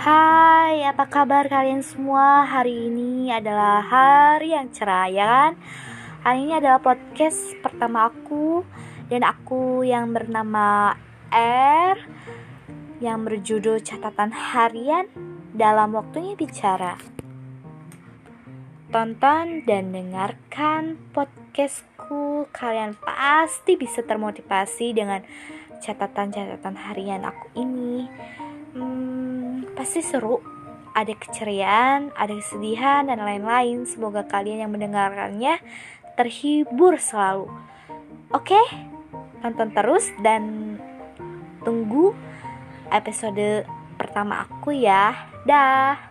Hai, apa kabar kalian semua? Hari ini adalah hari yang cerah, ya kan? Hari ini adalah podcast pertama aku dan aku yang bernama R yang berjudul catatan harian dalam waktunya bicara. Tonton dan dengarkan podcastku. Kalian pasti bisa termotivasi dengan catatan-catatan harian aku ini. Pasti seru. Ada keceriaan, ada kesedihan, dan lain-lain. Semoga kalian yang mendengarkannya terhibur selalu. Oke, tonton terus dan tunggu episode pertama aku ya. Dah.